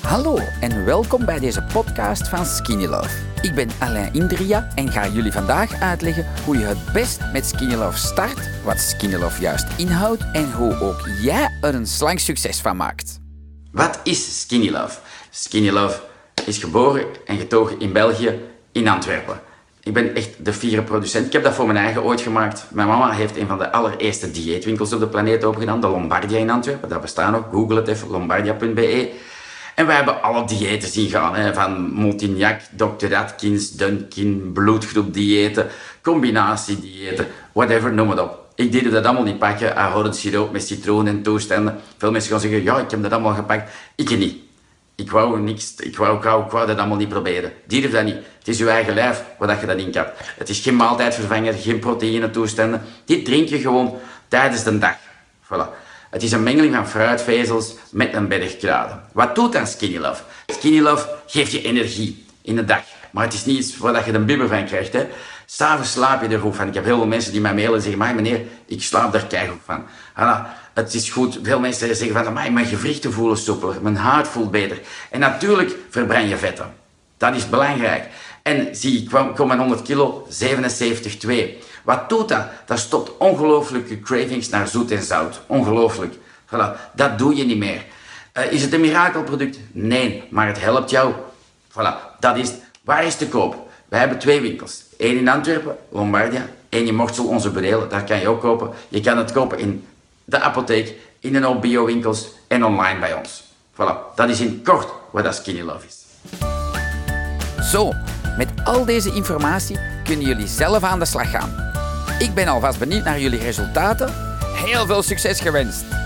Hallo en welkom bij deze podcast van Skinny Love. Ik ben Alain Indria en ga jullie vandaag uitleggen hoe je het best met Skinny Love start, wat Skinny Love juist inhoudt en hoe ook jij er een slank succes van maakt. Wat is Skinny Love? Skinny Love is geboren en getogen in België, in Antwerpen. Ik ben echt de fiere producent. Ik heb dat voor mijn eigen ooit gemaakt. Mijn mama heeft een van de allereerste dieetwinkels op de planeet opengedaan, de Lombardia in Antwerpen. Dat bestaat nog. Google het even, lombardia.be. En wij hebben alle diëten zien gaan. Hè, van Montignac, Dr. Atkins, Dunkin, bloedgroepdiëten, combinatiediëten, whatever, noem het op. Ik deed dat allemaal niet pakken. Ahorrend siroop met citroen en toestanden. Veel mensen gaan zeggen, ja, ik heb dat allemaal gepakt. Ik niet. Ik wou niks, ik wou, ik wou, ik wou dat allemaal niet proberen. Die dat niet. Het is je eigen lijf waar je dat in kan. Het is geen maaltijdvervanger, geen proteïne toestanden. Dit drink je gewoon tijdens de dag. Voilà. Het is een mengeling van fruitvezels met een berg kruiden. Wat doet dan Skinny Love? Skinny Love geeft je energie in de dag. Maar het is niet iets waar je een bibber van krijgt. S'avonds slaap je er goed van. Ik heb heel veel mensen die mij mailen en zeggen, maar meneer, ik slaap daar keihard van. het is goed. Veel mensen zeggen van, mijn gewrichten voelen soepeler, mijn huid voelt beter. En natuurlijk verbrand je vetten. Dat is belangrijk. En zie, ik kom mijn 100 kilo, 77,2. Wat doet dat? Dat stopt ongelooflijke cravings naar zoet en zout. Ongelooflijk. Voilà. Dat doe je niet meer. Uh, is het een mirakelproduct? Nee, maar het helpt jou. Voilà, dat is Waar is te koop? Wij hebben twee winkels. Eén in Antwerpen, Lombardia. Eén in Mortsel, onze bedelen. Daar kan je ook kopen. Je kan het kopen in de apotheek, in de bio-winkels en online bij ons. Voilà, dat is in kort wat dat Skinny Love is. Zo, met al deze informatie kunnen jullie zelf aan de slag gaan. Ik ben alvast benieuwd naar jullie resultaten. Heel veel succes gewenst!